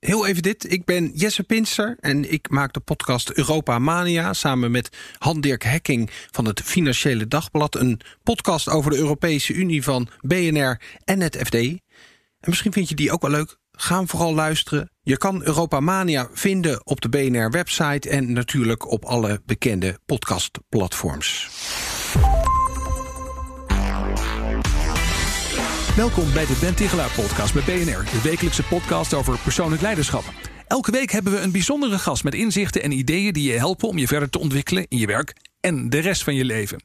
heel even dit. Ik ben Jesse Pinster en ik maak de podcast Europa Mania... samen met Han-Dirk Hekking van het Financiële Dagblad. Een podcast over de Europese Unie van BNR en het FD. En misschien vind je die ook wel leuk. Ga hem vooral luisteren. Je kan Europa Mania vinden op de BNR-website... en natuurlijk op alle bekende podcastplatforms. Welkom bij de Ben Tigelaar podcast bij BNR, de wekelijkse podcast over persoonlijk leiderschap. Elke week hebben we een bijzondere gast met inzichten en ideeën die je helpen om je verder te ontwikkelen in je werk en de rest van je leven.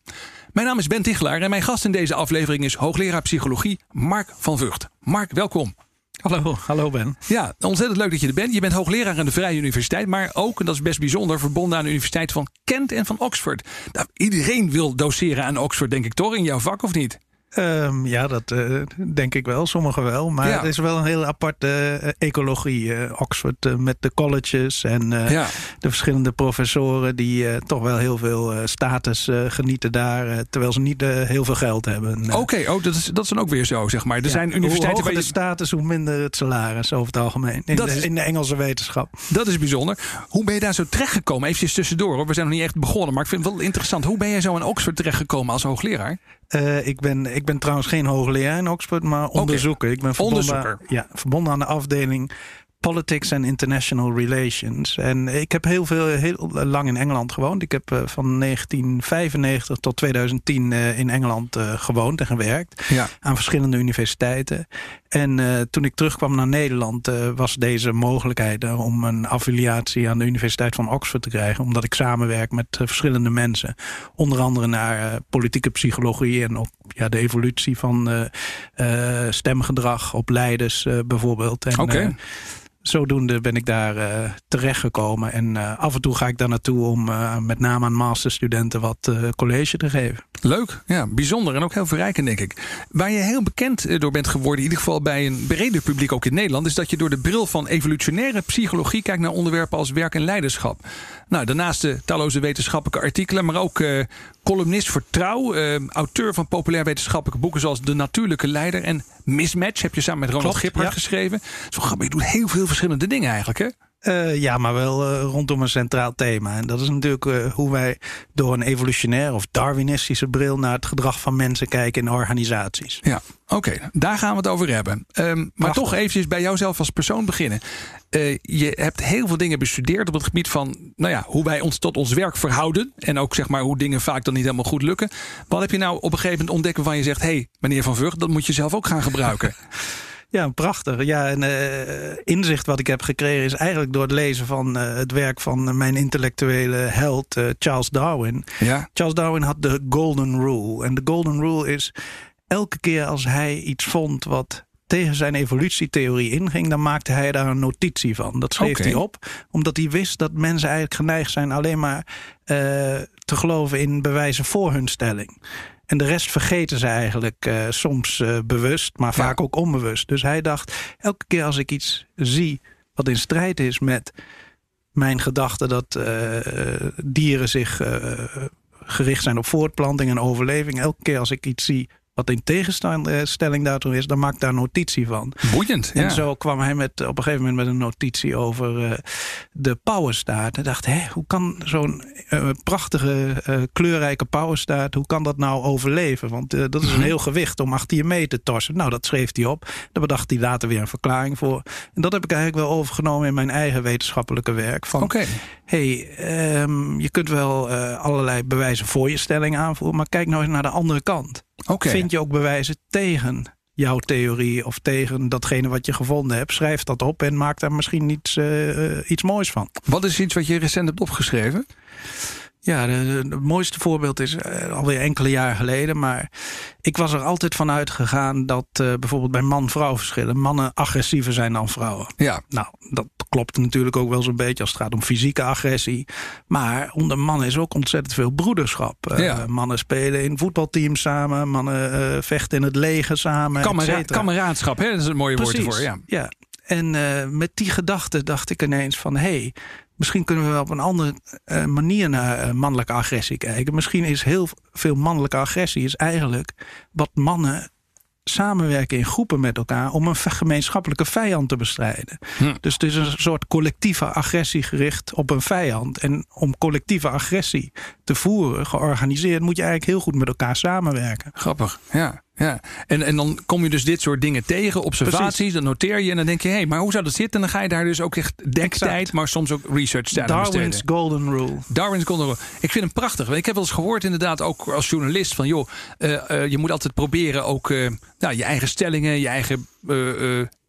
Mijn naam is Ben Tichelaar en mijn gast in deze aflevering is hoogleraar psychologie Mark van Vught. Mark, welkom. Hallo, hallo Ben. Ja, ontzettend leuk dat je er bent. Je bent hoogleraar aan de Vrije Universiteit, maar ook, en dat is best bijzonder, verbonden aan de Universiteit van Kent en van Oxford. Nou, iedereen wil doseren aan Oxford, denk ik toch, in jouw vak of niet? Um, ja, dat uh, denk ik wel. Sommigen wel. Maar ja. het is wel een hele aparte uh, ecologie. Uh, Oxford met de colleges en ja. de verschillende professoren... die toch wel heel veel status genieten daar... terwijl ze niet heel veel geld hebben. Oké, okay, oh, dat, is, dat is dan ook weer zo, zeg maar. Er ja, zijn universiteiten hoe de status, hoe minder het salaris over het algemeen. In, de, is, in de Engelse wetenschap. Dat is bijzonder. Hoe ben je daar zo terechtgekomen? Even tussendoor, hoor. we zijn nog niet echt begonnen. Maar ik vind het wel interessant. Hoe ben jij zo in Oxford terechtgekomen als hoogleraar? Ik, ben, ik ben trouwens geen hoogleraar in Oxford, maar onderzoeker. Okay. Ik ben verbonden, ja, verbonden aan de afdeling Politics and International Relations. En ik heb heel, veel, heel lang in Engeland gewoond. Ik heb uh, van 1995 tot 2010 uh, in Engeland uh, gewoond en gewerkt. Ja. Aan verschillende universiteiten. En toen ik terugkwam naar Nederland was deze mogelijkheid om een affiliatie aan de Universiteit van Oxford te krijgen. Omdat ik samenwerk met verschillende mensen. Onder andere naar politieke psychologie en op ja, de evolutie van stemgedrag op leiders bijvoorbeeld. Oké. Okay zodoende ben ik daar uh, terechtgekomen. En uh, af en toe ga ik daar naartoe om uh, met name aan masterstudenten wat college te geven. Leuk, ja, bijzonder en ook heel verrijkend, denk ik. Waar je heel bekend door bent geworden, in ieder geval bij een breder publiek ook in Nederland, is dat je door de bril van evolutionaire psychologie kijkt naar onderwerpen als werk en leiderschap. Nou, daarnaast de talloze wetenschappelijke artikelen, maar ook columnist voor Trouw, auteur van populair wetenschappelijke boeken zoals De Natuurlijke Leider en Mismatch heb je samen met Ronald Gippert geschreven. Zo grappig, je doet heel veel verschillende dingen eigenlijk, hè? Uh, ja, maar wel uh, rondom een centraal thema. En dat is natuurlijk uh, hoe wij door een evolutionair of Darwinistische bril naar het gedrag van mensen kijken in organisaties. Ja, oké, okay, daar gaan we het over hebben. Um, maar toch eventjes bij jouzelf als persoon beginnen. je hebt heel veel dingen bestudeerd op het gebied van nou ja, hoe wij ons tot ons werk verhouden. En ook zeg maar hoe dingen vaak dan niet helemaal goed lukken. Wat heb je nou op een gegeven moment ontdekt waarvan je zegt: hé, hey, meneer Van Vught, dat moet je zelf ook gaan gebruiken? Ja, prachtig. Ja, en uh, inzicht wat ik heb gekregen is eigenlijk door het lezen van uh, het werk van mijn intellectuele held uh, Charles Darwin. Ja. Charles Darwin had de Golden Rule. En de Golden Rule is elke keer als hij iets vond wat tegen zijn evolutietheorie inging, dan maakte hij daar een notitie van. Dat schreef okay. hij op, omdat hij wist dat mensen eigenlijk geneigd zijn alleen maar te geloven in bewijzen voor hun stelling. En de rest vergeten ze eigenlijk uh, soms uh, bewust, maar vaak ja. ook onbewust. Dus hij dacht, elke keer als ik iets zie wat in strijd is met mijn gedachte dat uh, dieren zich gericht zijn op voortplanting en overleving. Elke keer als ik iets zie wat in tegenstelling daartoe is, dan maak daar notitie van. Boeiend. En zo kwam hij met, op een gegeven moment met een notitie over uh, de powerstaart. En dacht, hé, hoe kan zo'n uh, prachtige, uh, kleurrijke powerstaart, hoe kan dat nou overleven? Want dat is een mhm. heel gewicht om achter je mee te torsen. Nou, dat schreef hij op. Daar bedacht hij later weer een verklaring voor. En dat heb ik eigenlijk wel overgenomen in mijn eigen wetenschappelijke werk. Van, Oké. hey, um, je kunt wel allerlei bewijzen voor je stelling aanvoeren, maar kijk nou eens naar de andere kant. Okay. Vind je ook bewijzen tegen jouw theorie of tegen datgene wat je gevonden hebt? Schrijf dat op en maak daar misschien iets, uh, iets moois van. Wat is iets wat je recent hebt opgeschreven? Ja, het mooiste voorbeeld is uh, alweer enkele jaren geleden. Maar ik was er altijd van uitgegaan dat uh, bijvoorbeeld bij man-vrouw verschillen. Mannen agressiever zijn dan vrouwen. Ja. Nou, dat klopt natuurlijk ook wel zo'n beetje als het gaat om fysieke agressie. Maar onder mannen is ook ontzettend veel broederschap. Ja. mannen spelen in voetbalteams samen, mannen vechten in het leger samen. Kamera kameraadschap, hè? dat is een mooie woord ervoor. Ja. ja. En met die gedachte dacht ik ineens van... hé, hey, misschien kunnen we wel op een andere uh, manier naar uh, mannelijke agressie kijken. Misschien is heel veel mannelijke agressie is eigenlijk wat mannen samenwerken in groepen met elkaar om een gemeenschappelijke vijand te bestrijden. Hm. Dus het is een soort collectieve agressie gericht op een vijand. En om collectieve agressie te voeren, georganiseerd, moet je eigenlijk heel goed met elkaar samenwerken. Grappig, ja. Ja, en, en dan kom je dus dit soort dingen tegen, observaties, dan noteer je en dan denk je, hé, hey, maar hoe zou dat zitten? En dan ga je daar dus ook echt dektijd, maar soms ook research tijd Darwin's Golden Rule. Darwin's Golden Rule. Ik vind hem prachtig. Ik heb wel eens gehoord inderdaad, ook als journalist, van joh, uh, uh, je moet altijd proberen ook uh, nou, je eigen stellingen, je eigen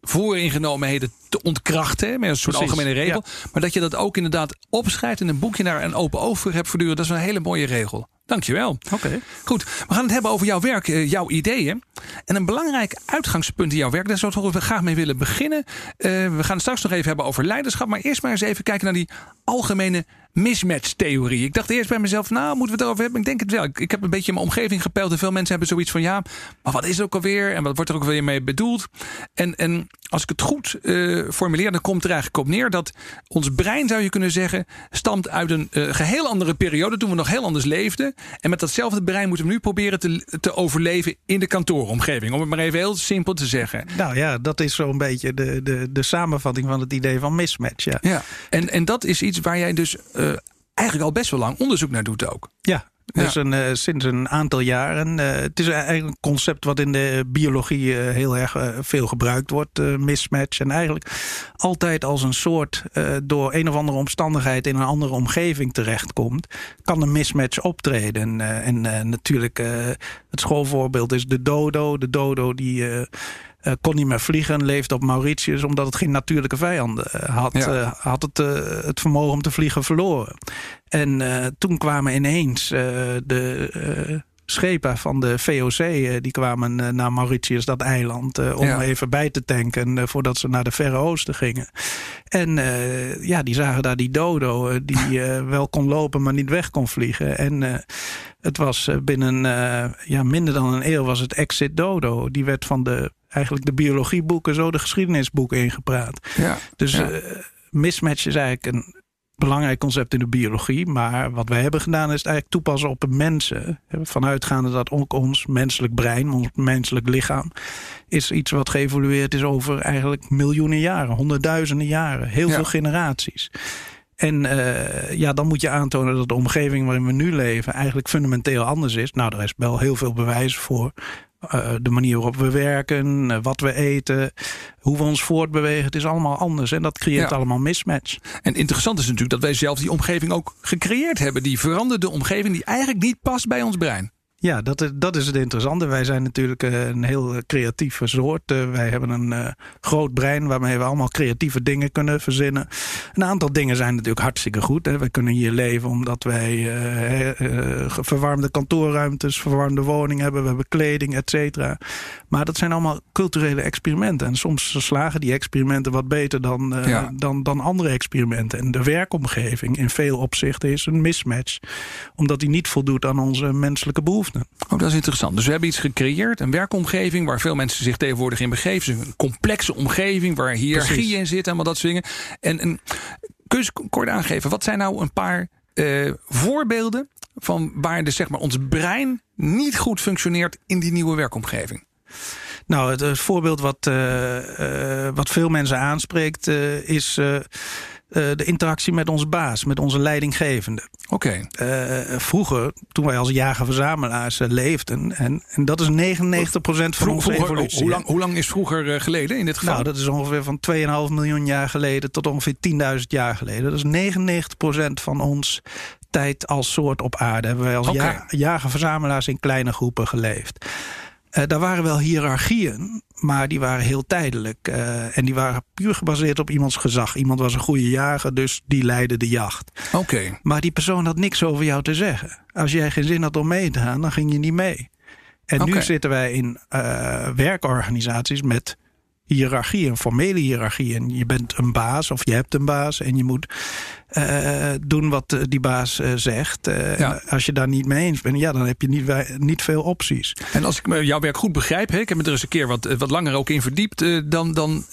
vooringenomenheden te ontkrachten. Met een soort algemene regel. Maar dat je dat ook inderdaad opschrijft in een boekje naar een open oog hebt voortdurend. Dat is een hele mooie regel. Dankjewel. Oké. Goed, we gaan het hebben over jouw werk, eh, jouw ideeën. En een belangrijk uitgangspunt in jouw werk, daar zou we graag mee willen beginnen. Uh, we gaan het straks nog even hebben over leiderschap. Maar eerst maar eens even kijken naar die algemene mismatch-theorie. Ik dacht eerst bij mezelf, nou, moeten we het erover hebben? Ik denk het wel. Ik, ik, heb een beetje in mijn omgeving gepeld en veel mensen hebben zoiets van, ja, maar wat is het ook alweer? En wat wordt er ook weer mee bedoeld? En, en als ik het goed uh, formuleer, dan komt er eigenlijk op neer dat ons brein, zou je kunnen zeggen, stamt uit een uh, geheel andere periode, toen we nog heel anders leefden. En met datzelfde brein moeten we nu proberen te, te overleven in de kantooromgeving. Om het maar even heel simpel te zeggen. Nou ja, dat is zo'n beetje de, de, de samenvatting van het idee van mismatch. Ja, ja. En, en dat is iets waar jij dus uh, eigenlijk al best wel lang onderzoek naar doet ook. Ja, dus een, uh, sinds een aantal jaren. Uh, het is eigenlijk een concept wat in de biologie uh, heel erg veel gebruikt wordt, mismatch. En eigenlijk altijd als een soort door een of andere omstandigheid in een andere omgeving terechtkomt, kan een mismatch optreden. en natuurlijk, het schoolvoorbeeld is de dodo. De dodo die uh, kon niet meer vliegen, leefde op Mauritius omdat het geen natuurlijke vijanden uh, had. Ja. Uh, had het, het vermogen om te vliegen verloren. En toen kwamen ineens de schepen van de VOC, die kwamen naar Mauritius, dat eiland, om ja. even bij te tanken voordat ze naar de Verre Oosten gingen. En ja, die zagen daar die dodo, die wel kon lopen, maar niet weg kon vliegen. En het was binnen ja, minder dan een eeuw was het Exit Dodo. Die werd van de eigenlijk de biologieboeken zo de geschiedenisboeken ingepraat. Ja, dus ja. Uh, mismatch is eigenlijk een belangrijk concept in de biologie. Maar wat wij hebben gedaan is het eigenlijk toepassen op de mensen. Vanuitgaande dat ook ons menselijk brein, ons menselijk lichaam... is iets wat geëvolueerd is over eigenlijk miljoenen jaren. Honderdduizenden jaren. Heel ja. veel generaties. En uh, ja, dan moet je aantonen dat de omgeving waarin we nu leven eigenlijk fundamenteel anders is. Nou, er is wel heel veel bewijs voor. Uh, de manier waarop we werken, uh, wat we eten, hoe we ons voortbewegen. Het is allemaal anders en dat creëert ja. allemaal mismatch. En interessant is natuurlijk dat wij zelf die omgeving ook gecreëerd hebben. Die veranderde omgeving die eigenlijk niet past bij ons brein. Ja, dat is, dat is het interessante. Wij zijn natuurlijk eh, een heel creatieve soort. Uh, wij hebben een uh, groot brein waarmee we allemaal creatieve dingen kunnen verzinnen. Een aantal dingen zijn natuurlijk hartstikke goed. Hè. Wij kunnen hier leven omdat wij verwarmde kantoorruimtes, verwarmde woningen hebben. We hebben kleding, et cetera. Maar dat zijn allemaal culturele experimenten. En soms slagen die experimenten wat beter dan, ja. dan, dan andere experimenten. En de werkomgeving in veel opzichten is een mismatch. Omdat die niet voldoet aan onze menselijke behoeften. Oh, dat is interessant. Dus we hebben iets gecreëerd, een werkomgeving waar veel mensen zich tegenwoordig in begeven. een complexe omgeving waar hiërarchie in zit en wat dat soort dingen. En, en kun je kort aangeven, wat zijn nou een paar uh, voorbeelden van waar dus zeg maar ons brein niet goed functioneert in die nieuwe werkomgeving? Nou, het, het voorbeeld wat, uh, uh, wat veel mensen aanspreekt is uh, de interactie met onze baas, met onze leidinggevende. Oké. Okay. Uh, vroeger, toen wij als jager-verzamelaars uh, leefden, en, en dat is 99% van onze evolutie. Hoe lang, hoe lang is vroeger geleden in dit geval? Nou, dat is ongeveer van 2,5 miljoen jaar geleden tot ongeveer 10.000 jaar geleden. Dat is 99% van ons tijd als soort op aarde. Hebben wij als okay. ja, jager-verzamelaars in kleine groepen geleefd. Uh, daar waren wel hiërarchieën, maar die waren heel tijdelijk. Uh, en die waren puur gebaseerd op iemands gezag. Iemand was een goede jager, dus die leidde de jacht. Oké. Okay. Maar die persoon had niks over jou te zeggen. Als jij geen zin had om mee te gaan, dan ging je niet mee. En okay. nu zitten wij in uh, werkorganisaties met hiërarchie, een formele hiërarchie. En je bent een baas of je hebt een baas en je moet uh, doen wat die baas uh, zegt. Uh, Als je daar niet mee eens bent, ja, dan heb je niet, niet veel opties. En als ik jouw werk goed begrijp, hè, ik heb me er eens een keer wat, wat langer ook in verdiept, dan, dan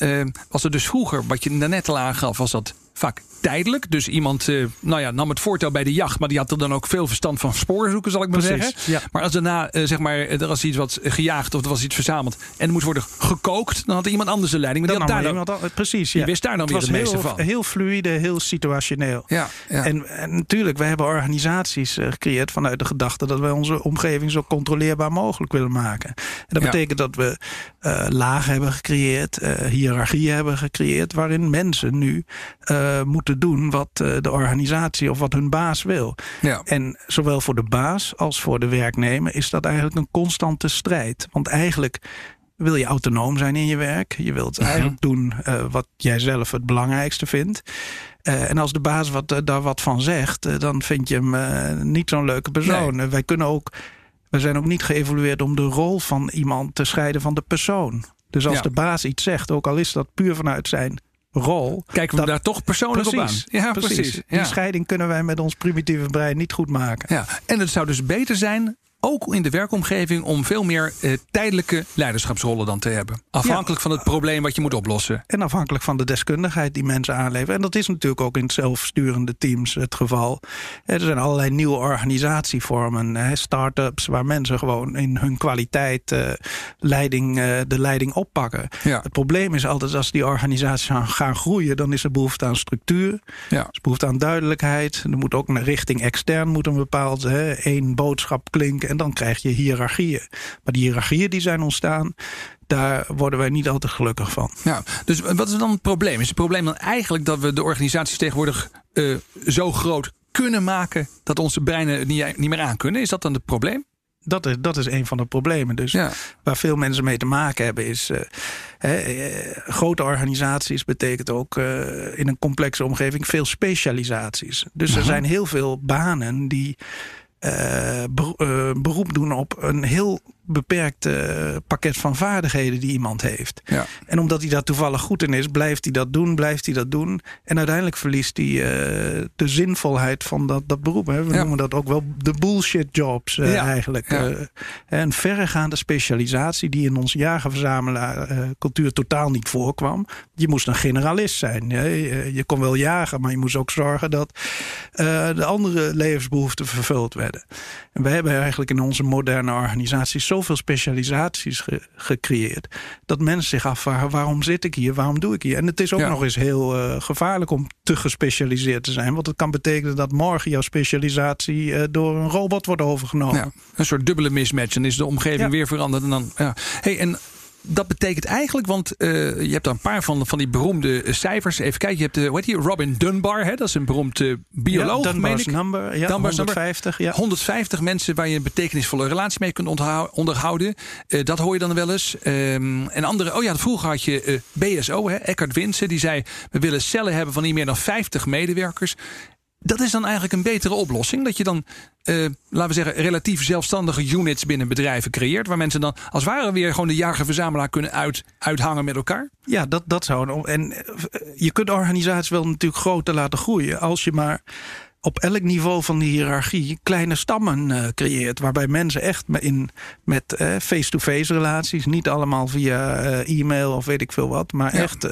was er dus vroeger, wat je daarnet al aangaf, was dat vaak tijdelijk. Dus iemand uh, nou ja, nam het voortouw bij de jacht, maar die had er dan ook veel verstand van spoorzoeken, zal ik maar Precies, zeggen. Ja. Maar als daarna, uh, zeg maar, er was iets wat gejaagd of er was iets verzameld en er moest worden gekookt, dan had iemand anders de leiding. Maar die had daar dan, al, precies, die wist daar dan weer het meeste heel, van. Heel fluide, heel situationeel. Ja, ja. En, en, natuurlijk, we hebben organisaties uh, gecreëerd vanuit de gedachte dat wij onze omgeving zo controleerbaar mogelijk willen maken. En dat betekent dat we lagen hebben gecreëerd, hiërarchieën hebben gecreëerd, waarin mensen nu moeten doen wat de organisatie of wat hun baas wil. Ja. En zowel voor de baas als voor de werknemer is dat eigenlijk een constante strijd. Want eigenlijk wil je autonoom zijn in je werk. Je wilt mhm. eigenlijk doen uh, wat jij zelf het belangrijkste vindt. Uh, en als de baas wat, uh, daar wat van zegt, dan vind je hem niet zo'n leuke persoon. Nee. wij kunnen ook, we zijn ook niet geëvolueerd om de rol van iemand te scheiden van de persoon. Dus als ja. de baas iets zegt, ook al is dat puur vanuit zijn rol. Kijken we daar toch persoonlijk precies, op aan. Ja, precies. precies. Die scheiding kunnen wij met ons primitieve brein niet goed maken. Ja. En het zou dus beter zijn ook in de werkomgeving om veel meer eh, tijdelijke leiderschapsrollen dan te hebben. Afhankelijk van het probleem wat je moet oplossen. En afhankelijk van de deskundigheid die mensen aanleveren. En dat is natuurlijk ook in zelfsturende teams het geval. Er zijn allerlei nieuwe organisatievormen, start-ups, waar mensen gewoon in hun kwaliteit uh, leiding, uh, de leiding oppakken. Ja. Het probleem is altijd als die organisaties gaan groeien, dan is er behoefte aan structuur. Ja. Er is behoefte aan duidelijkheid. Er moet ook een richting extern moet een bepaald één boodschap klinken en dan krijg je hiërarchieën. Maar die hiërarchieën die zijn ontstaan, daar worden wij niet altijd gelukkig van. Ja, dus wat is dan het probleem? Is het probleem dan eigenlijk dat we de organisaties tegenwoordig uh, zo groot kunnen maken dat onze breinen niet, niet meer aan kunnen? Is dat dan het probleem? Dat is, dat is een van de problemen. Dus ja. waar veel mensen mee te maken hebben, is. Uh, uh, grote organisaties betekent ook uh, in een complexe omgeving veel specialisaties. Dus er zijn heel veel banen die beroep doen op een heel beperkt uh, pakket van vaardigheden die iemand heeft. Ja. En omdat hij daar toevallig goed in is, blijft hij dat doen, blijft hij dat doen. En uiteindelijk verliest hij uh, de zinvolheid van dat, dat beroep. Hè. We ja. noemen dat ook wel de bullshit jobs uh, ja. eigenlijk. een verregaande specialisatie die in onze jagerverzamelaar cultuur totaal niet voorkwam. Je moest een generalist zijn. Je, je kon wel jagen, maar je moest ook zorgen dat de andere levensbehoeften vervuld werden. En wij hebben eigenlijk in onze moderne organisaties zoveel specialisaties ge gecreëerd. dat mensen zich afvragen: waarom zit ik hier? Waarom doe ik hier? En het is ook ja. nog eens heel uh, gevaarlijk om te gespecialiseerd te zijn. Want het kan betekenen dat morgen jouw specialisatie uh, door een robot wordt overgenomen. Ja, een soort dubbele mismatch. En is de omgeving ja. weer veranderd. En dan, ja. hey, en dat betekent eigenlijk, want uh, je hebt daar een paar van, van die beroemde cijfers. Even kijken, je hebt de, hoe heet die, Robin Dunbar, hè? dat is een beroemd uh, bioloog. Ja, Dunbar's number, ja, Dunbar's 150. Ja. 150 mensen waar je een betekenisvolle relatie mee kunt onderhouden. Uh, dat hoor je dan wel eens. Um, en andere, oh ja, vroeger had je BSO, hè, Eckhart Winsen, die zei: We willen cellen hebben van niet meer dan 50 medewerkers. Dat is dan eigenlijk een betere oplossing. Dat je dan, uh, laten we zeggen, relatief zelfstandige units binnen bedrijven creëert. Waar mensen dan als het ware weer gewoon de jager-verzamelaar kunnen uit, uithangen met elkaar. Ja, dat, dat zou. En eh, je kunt organisaties wel natuurlijk groter laten groeien. Als je maar op elk niveau van de hiërarchie kleine stammen uh, creëert. Waarbij mensen echt in, met face-to-face -face relaties, niet allemaal via uh, e-mail of weet ik veel wat, maar ja. echt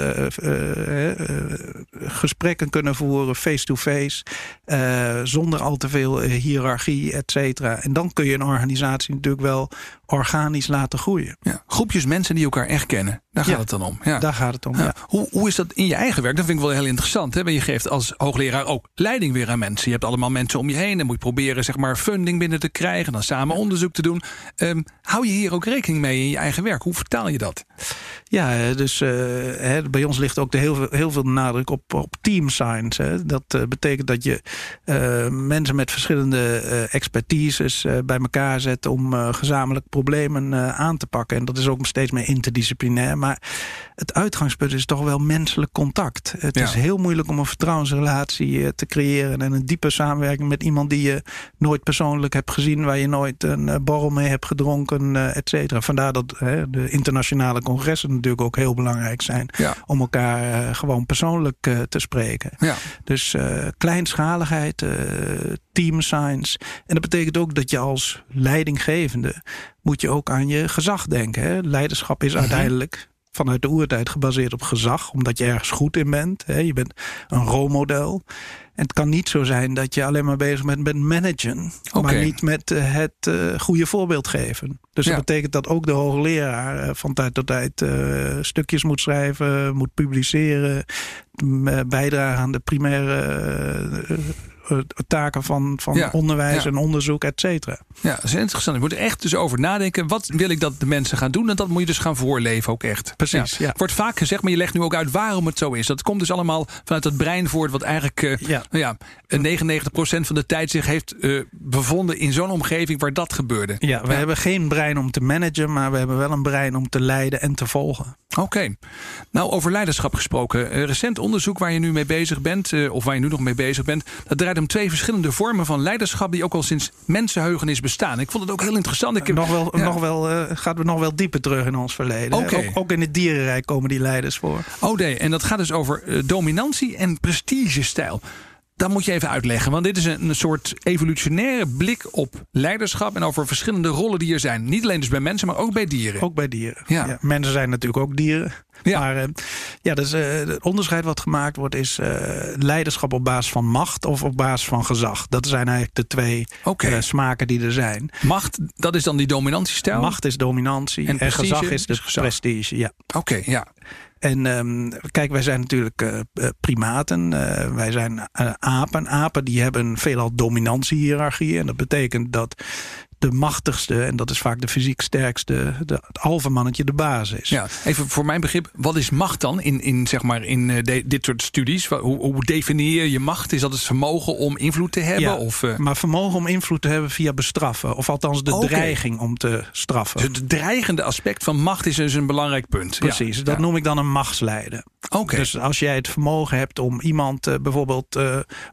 gesprekken kunnen voeren face-to-face. -face, zonder al te veel hiërarchie, et cetera. En dan kun je een organisatie natuurlijk wel organisch laten groeien. Ja, groepjes mensen die elkaar echt kennen. Daar gaat ja, het dan om. Ja. Daar gaat het om. Ja. Hoe, hoe is dat in je eigen werk? Dat vind ik wel heel interessant. Hè? Je geeft als hoogleraar ook leiding weer aan mensen. Je hebt allemaal mensen om je heen. Dan moet je proberen zeg maar, funding binnen te krijgen. Dan samen onderzoek te doen. Um, hou je hier ook rekening mee in je eigen werk? Hoe vertaal je dat? Ja, dus uh, hè, bij ons ligt ook de heel, veel, heel veel nadruk op, op team science. Hè. Dat uh, betekent dat je uh, mensen met verschillende expertises bij elkaar zet om gezamenlijk problemen aan te pakken. En dat is ook steeds meer interdisciplinair. Maar het uitgangspunt is toch wel menselijk contact. Het is heel moeilijk om een vertrouwensrelatie eh, te creëren en een diepe samenwerking met iemand die je nooit persoonlijk hebt gezien, waar je nooit een eh, borrel mee hebt gedronken, uh, et cetera. Vandaar dat hè, de internationale congressen natuurlijk ook heel belangrijk zijn om elkaar gewoon persoonlijk te spreken. Ja. Dus kleinschaligheid, team science. En dat betekent ook dat je als leidinggevende moet je ook aan je gezag denken. Hè? Leiderschap is mhm. uiteindelijk vanuit de oertijd gebaseerd op gezag, omdat je ergens goed in bent. Hè? Je bent een rolmodel. En het kan niet zo zijn dat je alleen maar bezig bent met managen, maar niet met eh, het uh, goede voorbeeld geven. Dus dat betekent dat ook de hoogleraar uh, van tijd tot tijd stukjes moet schrijven, moet publiceren, bijdragen aan de primaire eh, taken van, van onderwijs en onderzoek, et cetera. Ja, dat is interessant. Je moet er echt dus over nadenken. Wat wil ik dat de mensen gaan doen? En dat moet je dus gaan voorleven ook echt. Precies. Ja. Wordt vaak gezegd, maar je legt nu ook uit waarom het zo is. Dat komt dus allemaal vanuit het brein voort, wat eigenlijk uh, ja. Nou ja, 99% van de tijd zich heeft uh, bevonden in zo'n omgeving waar dat gebeurde. Ja, we hebben geen brein om te managen, maar we hebben wel een brein om te leiden en te volgen. Oké. Nou, over leiderschap gesproken. recent onderzoek waar je nu mee bezig bent, of waar je nu nog mee bezig bent, dat draait om twee verschillende vormen van leiderschap die ook al sinds mensenheugenis bestaan. Ik vond het ook heel interessant. Ik heb, nog wel, nog wel, uh, gaat we nog wel dieper terug in ons verleden. Ook, ook, in het dierenrijk komen die leiders voor. Oh nee, en dat gaat dus over dominantie en prestigestijl. Dat moet je even uitleggen, want dit is een, een, soort evolutionaire blik op leiderschap en over verschillende rollen die er zijn. Niet alleen dus bij mensen, maar ook bij dieren. Ook bij dieren. Ja. mensen zijn natuurlijk ook dieren. Ja. Maar uh, ja, dus, uh, het onderscheid wat gemaakt wordt is uh, leiderschap op basis van macht of op basis van gezag. Dat zijn eigenlijk de twee okay. smaken die er zijn. Macht, dat is dan die dominantiestijl? Macht is dominantie en, en gezag is de prestige. Ja. Oké, ja. En um, kijk, wij zijn natuurlijk uh, primaten. Uh, wij zijn apen. Apen die hebben veelal dominantiehierarchieën. En dat betekent dat de machtigste, en dat is vaak de fysiek sterkste, de, het alfamannetje de basis. Ja, even voor mijn begrip, wat is macht dan in, in, zeg maar in uh, dit soort studies? Hoe, hoe definieer je macht? Is dat het vermogen om invloed te hebben? Ja, of, uh... maar vermogen om invloed te hebben via bestraffen. Of althans de dreiging om te straffen. Dus het dreigende aspect van macht is dus een belangrijk punt. Precies, ja. dat noem ik dan een machtsleider. Oké. Dus als jij het vermogen hebt om iemand uh, bijvoorbeeld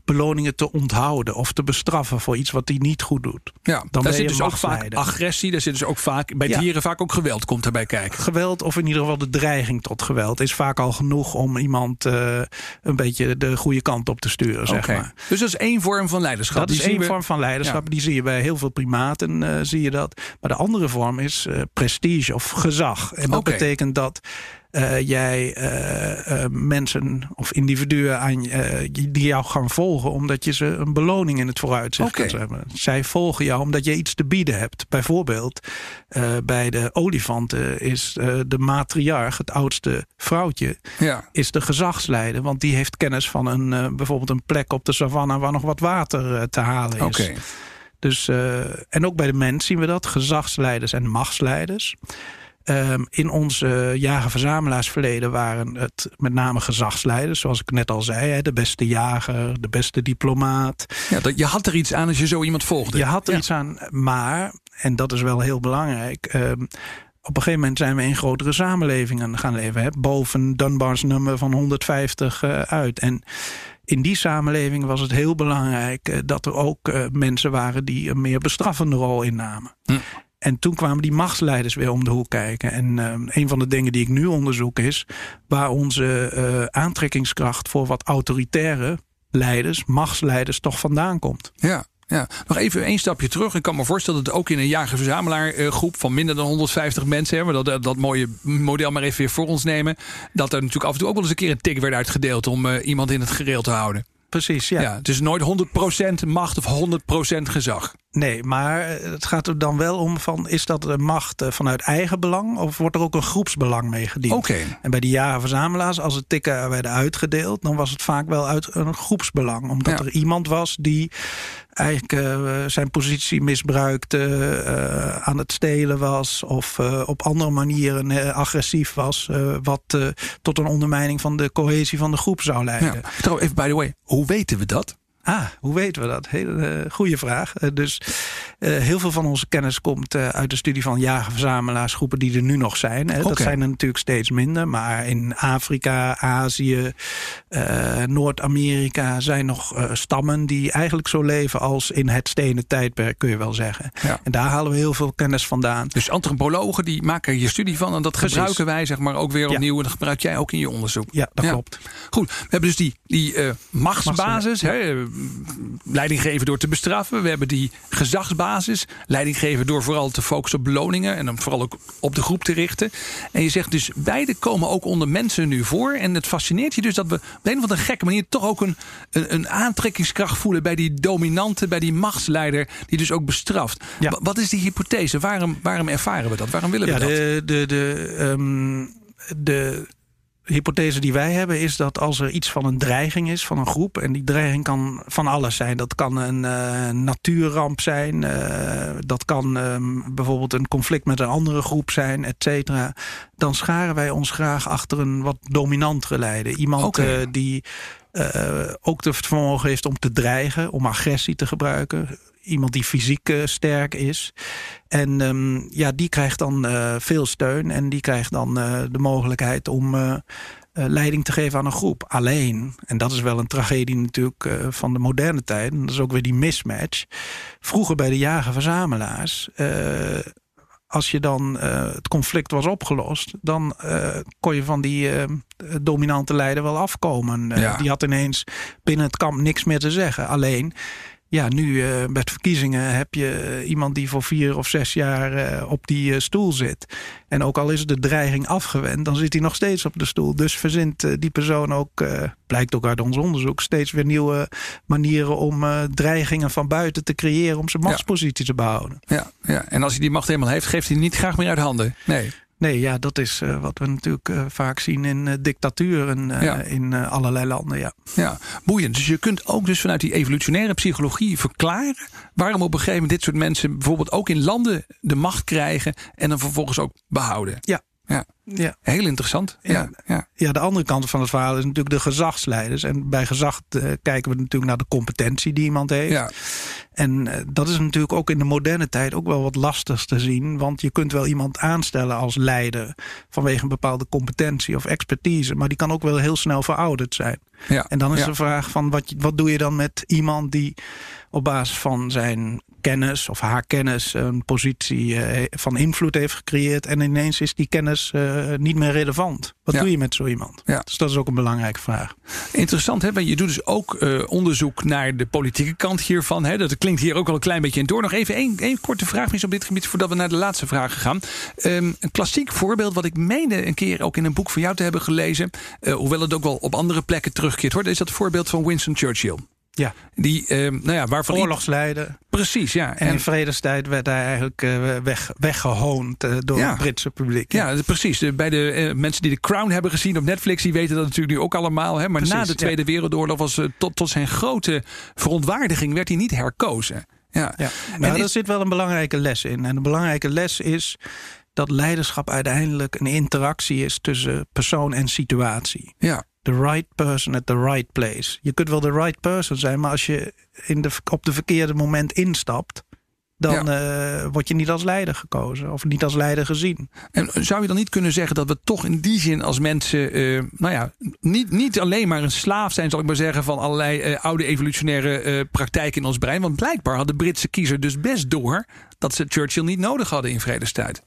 beloningen te onthouden of te bestraffen voor iets wat hij niet goed doet. Ja, dan ben je dus ook vaak agressie. Daar zit dus ook vaak bij dieren vaak ook geweld komt erbij kijken. Geweld of in ieder geval de dreiging tot geweld is vaak al genoeg om iemand uh, een beetje de goede kant op te sturen. Zeg maar. Dus dat is één vorm van leiderschap. Dat is één vorm van leiderschap. Die zie je bij heel veel primaten. Uh, zie je dat. Maar de andere vorm is uh, prestige of gezag. En dat okay. betekent dat uh, jij uh, uh, mensen of individuen aan, die jou gaan volgen omdat je ze een beloning in het vooruitzicht okay. kunt hebben. Zij volgen jou omdat je iets te bieden hebt. Bijvoorbeeld bij de olifanten is de matriarch, het oudste vrouwtje, ja. is de gezagsleider. Want die heeft kennis van een, bijvoorbeeld een plek op de savanne waar nog wat water te halen is. Okay. Dus, en ook bij de mens zien we dat, gezagsleiders en machtsleiders. Um, in onze jager-verzamelaarsverleden waren het met name gezagsleiders, zoals ik net al zei. Hè, de beste jager, de beste diplomaat. Ja, dat, je had er iets aan als je zo iemand volgde. Je had er ja. iets aan, maar, en dat is wel heel belangrijk. Um, op een gegeven moment zijn we in grotere samenlevingen gaan leven. Hè, boven Dunbar's nummer van 150 uh, uit. En in die samenleving was het heel belangrijk uh, dat er ook uh, mensen waren die een meer bestraffende rol innamen. Hm. En toen kwamen die machtsleiders weer om de hoek kijken. En uh, een van de dingen die ik nu onderzoek is waar onze uh, aantrekkingskracht voor wat autoritaire leiders, machtsleiders, toch vandaan komt. Ja. Ja, nog even één stapje terug. Ik kan me voorstellen dat ook in een jager-verzamelaar groep van minder dan 150 mensen, hebben, dat, dat mooie model maar even weer voor ons nemen, dat er natuurlijk af en toe ook wel eens een keer een tik werd uitgedeeld om uh, iemand in het gereel te houden. Precies, ja. ja. Het is nooit 100% macht of 100% gezag. Nee, maar het gaat er dan wel om van... is dat de macht eh, vanuit eigen belang... of wordt er ook een groepsbelang mee gediend? Okay. En bij die jager-verzamelaars, als het tikken werden uitgedeeld... dan was het vaak wel uit een groepsbelang. Omdat ja. er iemand was die eigenlijk uh, zijn positie misbruikte... Uh, aan het stelen was... of uh, op andere manieren agressief was... wat tot een ondermijning van de cohesie van de groep zou leiden. Ja. Trouw, even by the way, hoe weten we dat? Ah, hoe weten we dat? Hele uh, goede vraag. Uh, dus uh, heel veel van onze kennis komt uit de studie van jagerverzamelaarsgroepen die er nu nog zijn. Hè. Okay. Dat zijn er natuurlijk steeds minder. Maar in Afrika, Azië, Noord-Amerika zijn nog stammen die eigenlijk zo leven als in het stenen tijdperk, kun je wel zeggen. Ja. En daar halen we heel veel kennis vandaan. Dus antropologen die maken hier studie van en dat Precies. gebruiken wij zeg maar ook weer opnieuw. Ja. En dat gebruik jij ook in je onderzoek. Ja, dat ja. klopt. Goed, we hebben dus die, die machtsbasis. Hè, leiding geven door te bestraffen. We hebben die gezagsbasis. Leiding geven door vooral te focussen op beloningen. En dan vooral ook op de groep te richten. En je zegt dus, beide komen ook onder mensen nu voor. En het fascineert je dus dat we op een of andere gekke manier toch ook een, een, een aantrekkingskracht voelen bij die dominante, bij die machtsleider, die dus ook bestraft. Ja. Wat is die hypothese? Waarom, waarom ervaren we dat? Waarom willen we ja, dat? De, de, de, um, de hypothese die wij hebben is dat als er iets van een dreiging is van een groep, en die dreiging kan van alles zijn. Dat kan een uh, natuurramp zijn, uh, dat kan um, bijvoorbeeld een conflict met een andere groep zijn, et cetera. Dan scharen wij ons graag achter een wat dominantere leider. Iemand okay. uh, die ook het vermogen heeft om te dreigen, om agressie te gebruiken iemand die fysiek uh, sterk is. En um, ja, die krijgt dan uh, veel steun en die krijgt dan uh, de mogelijkheid om leiding te geven aan een groep. Alleen, en dat is wel een tragedie natuurlijk van de moderne tijd, en dat is ook weer die mismatch. Vroeger bij de jager-verzamelaars als je dan uh, het conflict was opgelost, dan uh, kon je van die uh, dominante leider wel afkomen. Ja. Die had ineens binnen het kamp niks meer te zeggen. Alleen ja, nu uh, met verkiezingen heb je iemand die voor vier of zes jaar uh, op die uh, stoel zit. En ook al is de dreiging afgewend, dan zit hij nog steeds op de stoel. Dus verzint die persoon ook, blijkt ook uit ons onderzoek, steeds weer nieuwe manieren om dreigingen van buiten te creëren om zijn machtspositie ja. te behouden. Ja, ja, en als hij die macht helemaal heeft, geeft hij niet graag meer uit handen. Nee. Nee, ja, dat is uh, wat we natuurlijk uh, vaak zien in uh, dictaturen ja. in allerlei landen. Ja. ja, boeiend. Dus je kunt ook dus vanuit die evolutionaire psychologie verklaren waarom op een gegeven moment dit soort mensen bijvoorbeeld ook in landen de macht krijgen en dan vervolgens ook behouden. Ja, ja. Ja. Heel interessant. Ja. Ja. ja, de andere kant van het verhaal is natuurlijk de gezagsleiders. En bij gezag uh, kijken we natuurlijk naar de competentie die iemand heeft. Ja. En uh, dat is natuurlijk ook in de moderne tijd ook wel wat lastig te zien. Want je kunt wel iemand aanstellen als leider vanwege een bepaalde competentie of expertise. Maar die kan ook wel heel snel verouderd zijn. Ja. En dan is de vraag van wat, wat doe je dan met iemand die op basis van zijn kennis of haar kennis een positie uh, van invloed heeft gecreëerd. En ineens is die kennis uh, niet meer relevant. Wat ja. doe je met zo iemand? Ja. Dus dat is ook een belangrijke vraag. Interessant, hè? je doet dus ook uh, onderzoek naar de politieke kant hiervan. Hè? Dat klinkt hier ook al een klein beetje in door. Nog even één, één korte vraag op dit gebied voordat we naar de laatste vragen gaan. Um, een klassiek voorbeeld wat ik meende een keer ook in een boek van jou te hebben gelezen. hoewel het ook wel op andere plekken terugkeert hoor. is dat voorbeeld van Winston Churchill. Ja. Die, uh, nou ja, waarvan Oorlogsleider. Precies, ja. En, in vredestijd werd hij eigenlijk uh, weg, weggehoond uh, door ja. het Britse publiek. Ja, ja precies. De, bij de uh, mensen die The Crown hebben gezien op Netflix, die weten dat natuurlijk nu ook allemaal. Hè? Maar precies, na de Tweede ja. Wereldoorlog was tot, tot zijn grote verontwaardiging werd hij niet herkozen. Ja. ja. Maar er is... zit wel een belangrijke les in. En de belangrijke les is dat leiderschap uiteindelijk een interactie is tussen persoon en situatie. Ja the right person at the right place. Je kunt wel de right person zijn, maar als je in de, op de verkeerde moment instapt, dan ja. uh, word je niet als leider gekozen of niet als leider gezien. En zou je dan niet kunnen zeggen dat we toch in die zin als mensen, uh, nou ja, niet, niet alleen maar een slaaf zijn, zal ik maar zeggen, van allerlei uh, oude evolutionaire praktijken in ons brein? Want blijkbaar had de Britse kiezer dus best door dat ze Churchill niet nodig hadden in vredestijd.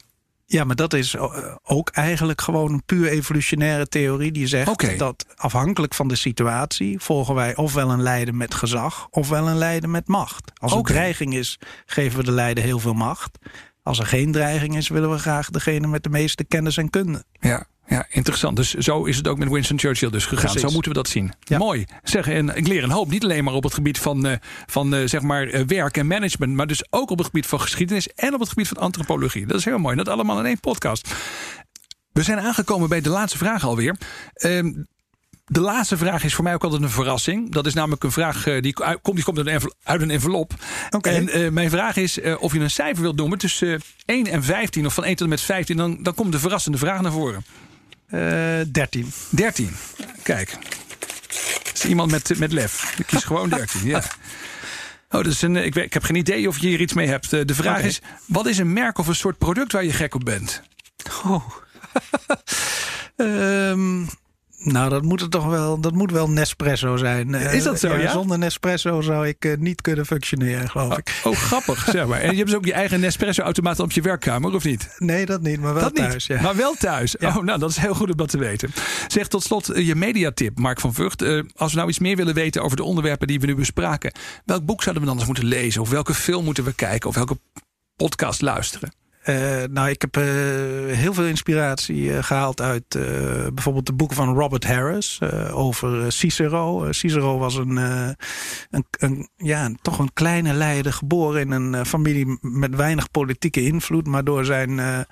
Ja, maar dat is eh, ook eigenlijk gewoon een puur evolutionaire theorie die zegt okay. dat afhankelijk van de situatie volgen wij ofwel een leider met gezag ofwel een leider met macht. Als er okay. dreiging is, geven we de leider heel veel macht. Als er geen dreiging is, willen we graag degene met de meeste kennis en kunde. Ja, ja, interessant. Dus zo is het ook met Winston Churchill dus gegaan. Precies. Zo moeten we dat zien. Ja. Mooi. Zeg, en ik leer een hoop. Niet alleen maar op het gebied van, uh, van uh, zeg maar, uh, werk en management. Maar dus ook op het gebied van geschiedenis. En op het gebied van antropologie. Dat is heel mooi. Dat allemaal in één podcast. We zijn aangekomen bij de laatste vraag alweer. De laatste vraag is voor mij ook altijd een verrassing. Dat is namelijk een vraag uh, die, komt, die komt uit een envelop. Okay. En uh, mijn vraag is uh, of je een cijfer wilt noemen tussen 1 en 15 of van 1 tot en met 15. Dan, dan komt de verrassende vraag naar voren. Uh, 13. 13. Kijk. is iemand met, met lef. Ik kies gewoon 13, ja. Oh, dat is een, ik, weet, ik heb geen idee of je hier iets mee hebt. De vraag is, wat is een merk of een soort product waar je gek op bent? Oh. um, Nou, dat moet, het toch wel, dat moet wel Nespresso zijn. Is dat zo, ja? Zonder Nespresso zou ik uh, niet kunnen functioneren, geloof oh, ik. Oh, grappig, zeg maar. En je hebt dus ook je eigen Nespresso-automaat op je werkkamer, of niet? Nee, dat niet, maar wel dat thuis. Ja. Maar wel thuis. Ja. Oh, nou, dat is heel goed om dat te weten. Zeg tot slot uh, je mediatip, Mark van Vught. Uh, als we nou iets meer willen weten over de onderwerpen die we nu bespraken... welk boek zouden we dan eens moeten lezen? Of welke film moeten we kijken? Of welke podcast luisteren? Uh, nou, ik heb uh, heel veel inspiratie uh, gehaald uit bijvoorbeeld de boeken van Robert Harris over Cicero. Cicero was een, een, een, ja, toch een kleine leider, geboren in een familie met weinig politieke invloed, maar door zijn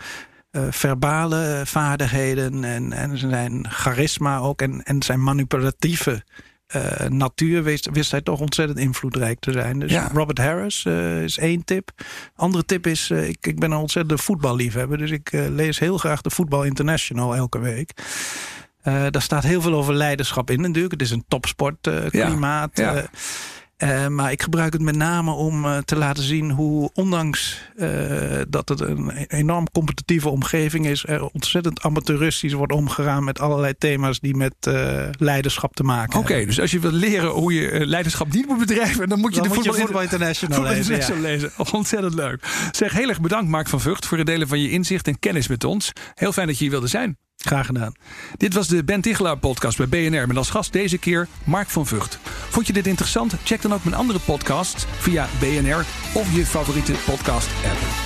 verbale vaardigheden en, en zijn charisma ook en, en zijn manipulatieve uh, natuur wist, wist, hij toch ontzettend invloedrijk te zijn. Dus ja. Robert Harris uh, is één tip. Andere tip is, uh, ik, ik ben een ontzettende voetballiefhebber. Dus ik lees heel graag de Voetbal International elke week. daar staat heel veel over leiderschap in natuurlijk. Het is een topsportklimaat. Ja. Ja. Uh, maar ik gebruik het met name om uh, te laten zien hoe, ondanks uh, dat het een enorm competitieve omgeving is, er ontzettend amateuristisch wordt omgegaan met allerlei thema's die met leiderschap te maken Oké, dus als je wilt leren hoe je leiderschap niet moet bedrijven, dan moet je dan de moet Voetbal, Voetbal International, lezen, International ja. lezen. Ontzettend leuk. Zeg heel erg bedankt, Mark van Vught, voor het delen van je inzicht en kennis met ons. Heel fijn dat je hier wilde zijn. Graag gedaan. Dit was de Ben Tichelaar podcast bij BNR met als gast deze keer Mark van Vught. Vond je dit interessant? Check dan ook mijn andere podcast via BNR of je favoriete podcast app.